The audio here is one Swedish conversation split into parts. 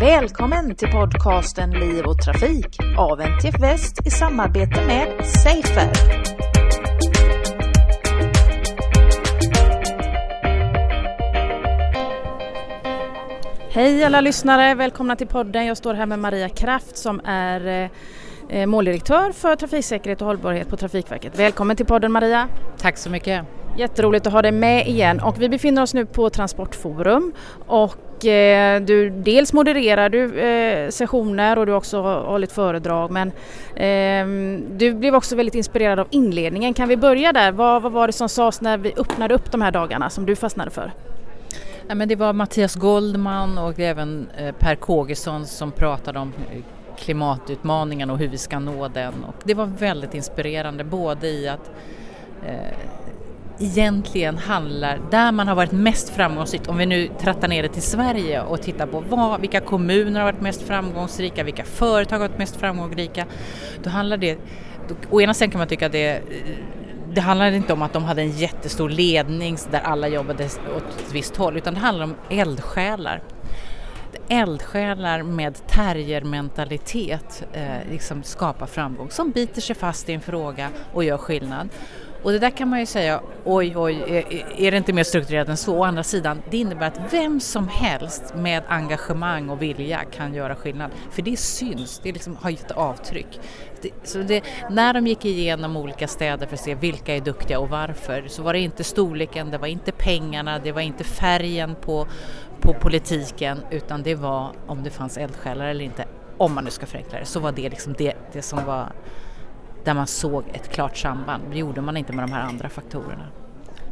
Välkommen till podcasten Liv och Trafik av NTF Väst i samarbete med Safer. Hej alla lyssnare, välkomna till podden. Jag står här med Maria Kraft som är eh, måldirektör för trafiksäkerhet och hållbarhet på Trafikverket. Välkommen till podden Maria. Tack så mycket. Jätteroligt att ha dig med igen och vi befinner oss nu på Transportforum och eh, du dels modererar du eh, sessioner och du har också hållit föredrag men eh, du blev också väldigt inspirerad av inledningen. Kan vi börja där? Vad, vad var det som sades när vi öppnade upp de här dagarna som du fastnade för? Ja, men det var Mattias Goldman och även eh, Per Kågesson som pratade om eh, klimatutmaningen och hur vi ska nå den. Och det var väldigt inspirerande både i att eh, egentligen handlar, där man har varit mest framgångsrik, om vi nu trattar ner det till Sverige och tittar på vad, vilka kommuner har varit mest framgångsrika, vilka företag har varit mest framgångsrika, då handlar det, då, å ena sidan kan man tycka att det det handlar inte om att de hade en jättestor ledning där alla jobbade åt ett visst håll utan det handlar om eldsjälar. Eldsjälar med terriermentalitet eh, liksom skapar framgång som biter sig fast i en fråga och gör skillnad. Och det där kan man ju säga, oj oj, är det inte mer strukturerat än så? Å andra sidan, det innebär att vem som helst med engagemang och vilja kan göra skillnad. För det syns, det liksom har gett avtryck. Det, så det, när de gick igenom olika städer för att se vilka är duktiga och varför så var det inte storleken, det var inte pengarna, det var inte färgen på, på politiken utan det var om det fanns eldsjälar eller inte. Om man nu ska förenkla det så var det liksom det, det som var där man såg ett klart samband. Det gjorde man inte med de här andra faktorerna.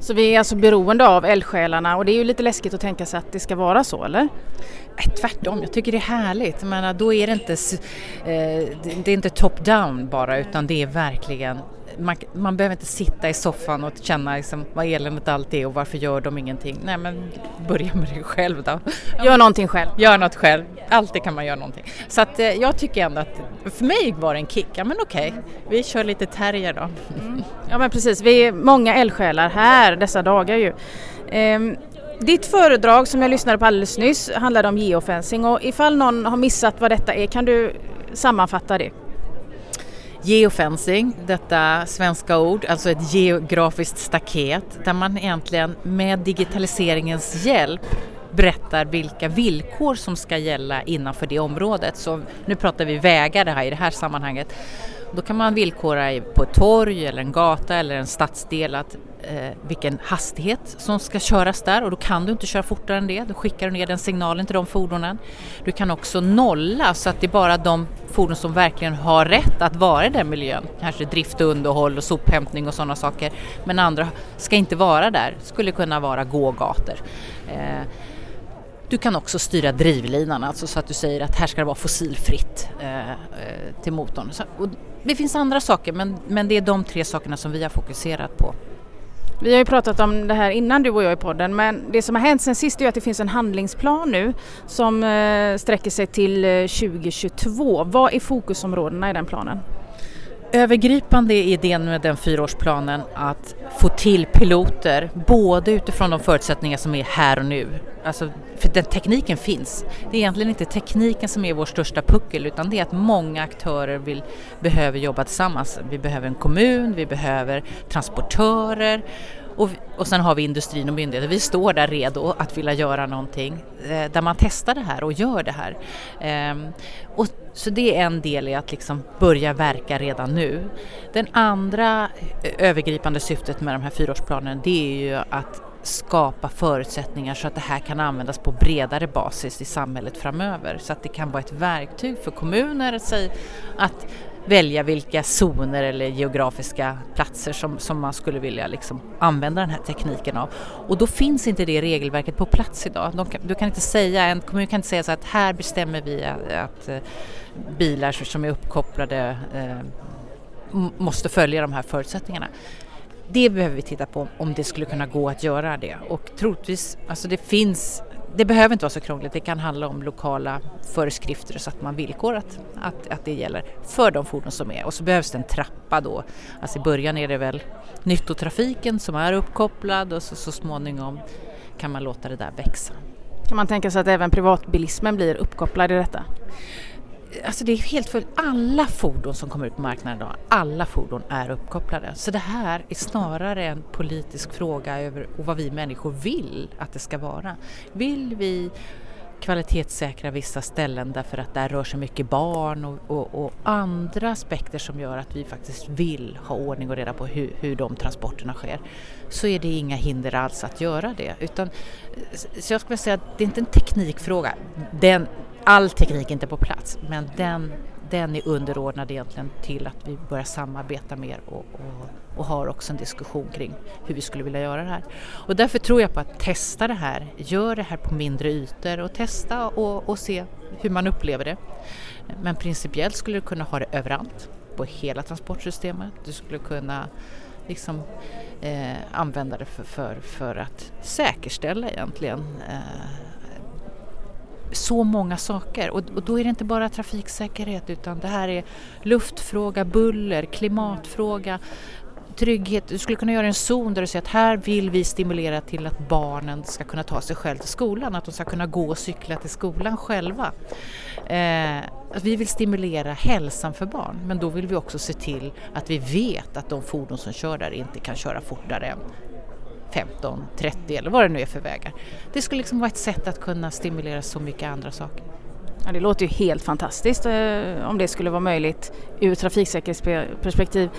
Så vi är alltså beroende av eldsjälarna och det är ju lite läskigt att tänka sig att det ska vara så eller? Eh, tvärtom, jag tycker det är härligt. Men då är det inte, eh, det är inte top-down bara utan det är verkligen man, man behöver inte sitta i soffan och känna liksom, vad eländigt allt är och varför gör de ingenting. Nej men börja med det själv då. Gör någonting själv. Gör något själv. Alltid kan man göra någonting. Så att eh, jag tycker ändå att för mig var det en kick. Ja men okej, okay. vi kör lite terrier då. Mm. Ja men precis, vi är många eldsjälar här dessa dagar ju. Ehm, ditt föredrag som jag lyssnade på alldeles nyss handlade om geofencing och ifall någon har missat vad detta är kan du sammanfatta det? Geofencing, detta svenska ord, alltså ett geografiskt staket där man egentligen med digitaliseringens hjälp berättar vilka villkor som ska gälla innanför det området. Så nu pratar vi vägar det här, i det här sammanhanget. Då kan man villkora på ett torg eller en gata eller en stadsdel att Eh, vilken hastighet som ska köras där och då kan du inte köra fortare än det. Då skickar du ner den signalen till de fordonen. Du kan också nolla så att det är bara de fordon som verkligen har rätt att vara i den miljön, kanske drift och underhåll och sophämtning och sådana saker, men andra ska inte vara där, skulle kunna vara gågator. Eh, du kan också styra drivlinan, alltså så att du säger att här ska det vara fossilfritt eh, eh till motorn. Så, det finns andra saker men, men det är de tre sakerna som vi har fokuserat på. Vi har ju pratat om det här innan du och jag i podden men det som har hänt sen sist är att det finns en handlingsplan nu som eh, sträcker sig till eh, 2022. Vad är fokusområdena i den planen? Övergripande är idén med den fyraårsplanen att få till piloter både utifrån de förutsättningar som är här och nu. Alltså, för den tekniken finns. Det är egentligen inte tekniken som är vår största puckel utan det är att många aktörer vill, behöver jobba tillsammans. Vi behöver en kommun, vi behöver transportörer och, och sen har vi industrin och myndigheter. Vi står där redo att vilja göra någonting eh, där man testar det här och gör det här. Eh, och, så det är en del i att liksom börja verka redan nu. Den andra eh, övergripande syftet med de här fyraårsplanerna det är ju att skapa förutsättningar så att det här kan användas på bredare basis i samhället framöver. Så att det kan vara ett verktyg för kommuner att välja vilka zoner eller geografiska platser som, som man skulle vilja liksom använda den här tekniken av. Och då finns inte det regelverket på plats idag. Kan, du kan inte säga, en kommun kan inte säga så att här bestämmer vi att, att eh, bilar som är uppkopplade eh, måste följa de här förutsättningarna. Det behöver vi titta på om det skulle kunna gå att göra det och troligtvis, alltså det finns det behöver inte vara så krångligt, det kan handla om lokala föreskrifter så att man villkorar att, att, att det gäller för de fordon som är och så behövs det en trappa då. Alltså i början är det väl nyttotrafiken som är uppkopplad och så, så småningom kan man låta det där växa. Kan man tänka sig att även privatbilismen blir uppkopplad i detta? Alltså det är helt fullt. Alla fordon som kommer ut på marknaden idag, alla fordon är uppkopplade. Så det här är snarare en politisk fråga över vad vi människor vill att det ska vara. Vill vi kvalitetssäkra vissa ställen därför att där rör sig mycket barn och, och, och, andra aspekter som gör att vi faktiskt vill ha ordning och reda på hur, hur de transporterna sker så är det inga hinder alls att göra det. Utan, så jag skulle säga att det är inte en teknikfråga. Den, all teknik är inte på plats men den, den är underordnad egentligen till att vi börjar samarbeta mer och, och, och, har också en diskussion kring hur vi skulle vilja göra det här. Och därför tror jag på att testa det här, gör det här på mindre ytor och testa och, och se hur man upplever det. Men principiellt skulle du kunna ha det överallt, på hela transportsystemet. Du skulle kunna liksom, eh, använda det för, för, för att säkerställa egentligen eh, så många saker och, och, då är det inte bara trafiksäkerhet utan det här är luftfråga, buller, klimatfråga, trygghet. Du skulle kunna göra en zon där du säger att här vill vi stimulera till att barnen ska kunna ta sig själv till skolan, att de ska kunna gå och cykla till skolan själva. Eh, vi vill stimulera hälsan för barn men då vill vi också se till att vi vet att de fordon som kör där inte kan köra fortare än 15, 30 eller vad det nu är för vägar. Det skulle liksom vara ett sätt att kunna stimulera så mycket andra saker. Ja, det låter ju helt fantastiskt eh, om det skulle vara möjligt ur trafiksäkerhetsperspektiv.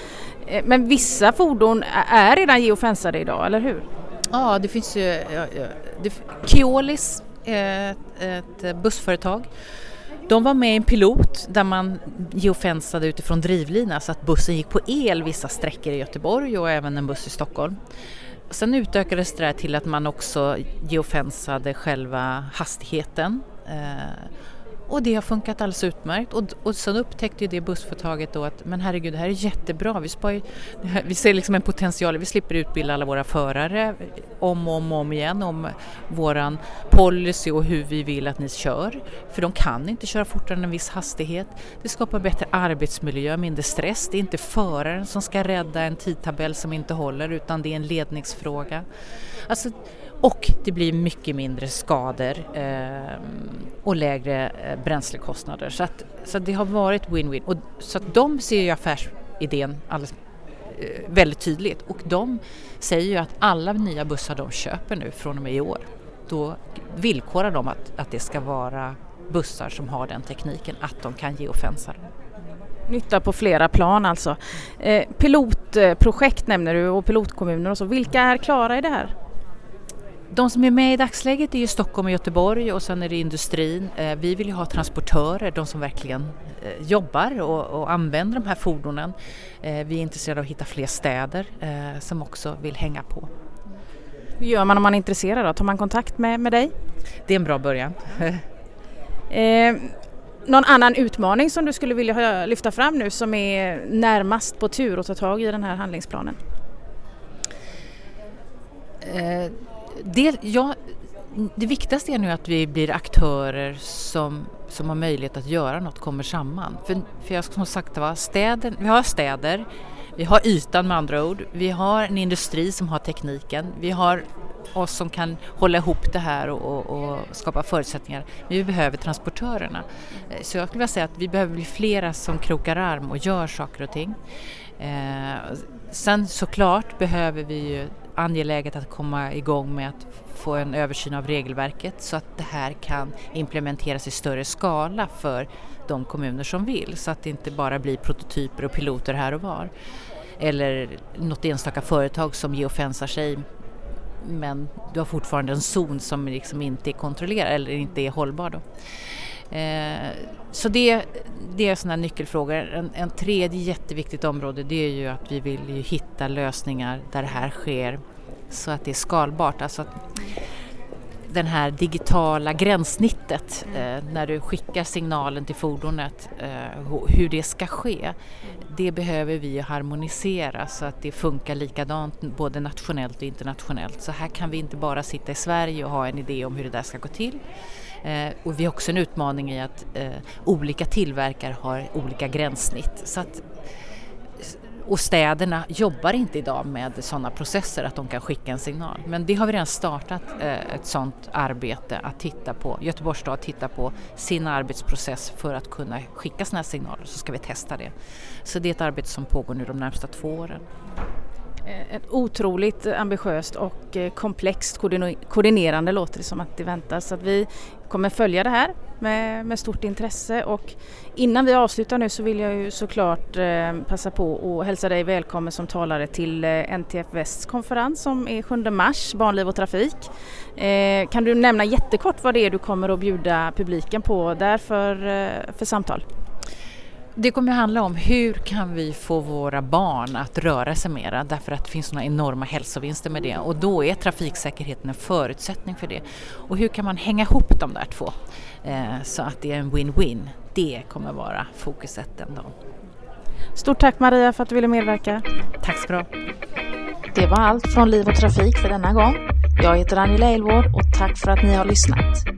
Eh, men vissa fordon är redan geofensade idag, eller hur? Ja, det finns ju ja, ja, Keolis, ett, ett bussföretag de var med i en pilot där man geofensade utifrån drivlina så att bussen gick på el vissa sträckor i Göteborg och även en buss i Stockholm. Sen utökades det till att man också geofensade själva hastigheten. Eh, och det har funkat alldeles utmärkt och, och sen upptäckte ju det bussföretaget då att men herregud det här är jättebra, vi, spar, vi ser liksom en potential, vi slipper utbilda alla våra förare om och om, om igen om våran policy och hur vi vill att ni kör. För de kan inte köra fortare än en viss hastighet. Det skapar bättre arbetsmiljö, mindre stress. Det är inte föraren som ska rädda en tidtabell som inte håller utan det är en ledningsfråga. Alltså, och det blir mycket mindre skador eh, och lägre eh, bränslekostnader. Så, att, så att det har varit win-win. Och, så att de ser ju affärsidén alldeles, eh, väldigt tydligt och de säger ju att alla nya bussar de köper nu från och med i år, då villkorar de att, att det ska vara bussar som har den tekniken, att de kan geofensa dem. Nytta på flera plan alltså. Eh, pilotprojekt nämner du och pilotkommuner och så. Vilka är klara i det här? De som är med i dagsläget är ju Stockholm och Göteborg och sen är det industrin. Eh, vi vill ju ha transportörer, de som verkligen eh, jobbar och, och använder de här fordonen. Eh, vi är intresserade av att hitta fler städer som också vill hänga på. Hur gör man om man är intresserad? Då? Tar man kontakt med, med dig? Det är en bra början. eh, någon annan utmaning som du skulle vilja lyfta fram nu som är närmast på tur att ta tag i den här handlingsplanen? Eh, det, ja, det viktigaste är nu att vi blir aktörer som, som har möjlighet att göra något, kommer samman. För, för jag som sagt var, städer, vi har städer, vi har ytan med andra ord, vi har en industri som har tekniken, vi har oss som kan hålla ihop det här och, och, och, skapa förutsättningar. Men vi behöver transportörerna. Så jag skulle vilja säga att vi behöver bli flera som krokar arm och gör saker och ting. Eh, sen såklart behöver vi ju angeläget att komma igång med att få en översyn av regelverket så att det här kan implementeras i större skala för de kommuner som vill så att det inte bara blir prototyper och piloter här och var. Eller något enstaka företag som geofensar sig men du har fortfarande en zon som liksom inte är kontrollerad eller inte är hållbar. Då. Eh, så det, det är sådana nyckelfrågor. En, en tredje jätteviktigt område det är ju att vi vill ju hitta lösningar där det här sker så att det är skalbart. Alltså att den här digitala gränssnittet eh, när du skickar signalen till fordonet, eh, hur det ska ske, det behöver vi harmonisera så att det funkar likadant både nationellt och internationellt. Så här kan vi inte bara sitta i Sverige och ha en idé om hur det där ska gå till Eh, och vi har också en utmaning i att eh, olika tillverkare har olika gränssnitt. Så att och städerna jobbar inte idag med sådana processer att de kan skicka en signal. Men det har vi redan startat eh, ett sådant arbete att titta på. Göteborgs stad tittar på sin arbetsprocess för att kunna skicka sådana här signaler så ska vi testa det. Så det är ett arbete som pågår nu de närmsta två åren. Eh, ett otroligt ambitiöst och eh, komplext koordinerande låter det som att det väntas. Så att vi kommer följa det här med, med stort intresse och innan vi avslutar nu så vill jag ju såklart eh, passa på att hälsa dig välkommen som talare till NTF Västs konferens som är 7 mars, Barnliv och trafik. Kan du nämna jättekort vad det är du kommer att bjuda publiken på där för, för samtal? Det kommer att handla om hur kan vi få våra barn att röra sig mera därför att det finns sådana enorma hälsovinster med det och då är trafiksäkerheten en förutsättning för det. Och hur kan man hänga ihop de där två eh, så att det är en win-win. Det kommer vara fokuset den dagen. Stort tack Maria för att du ville medverka. Tack så bra. Det var allt från Liv och Trafik för denna gång. Jag heter Angela Elvård och tack för att ni har lyssnat.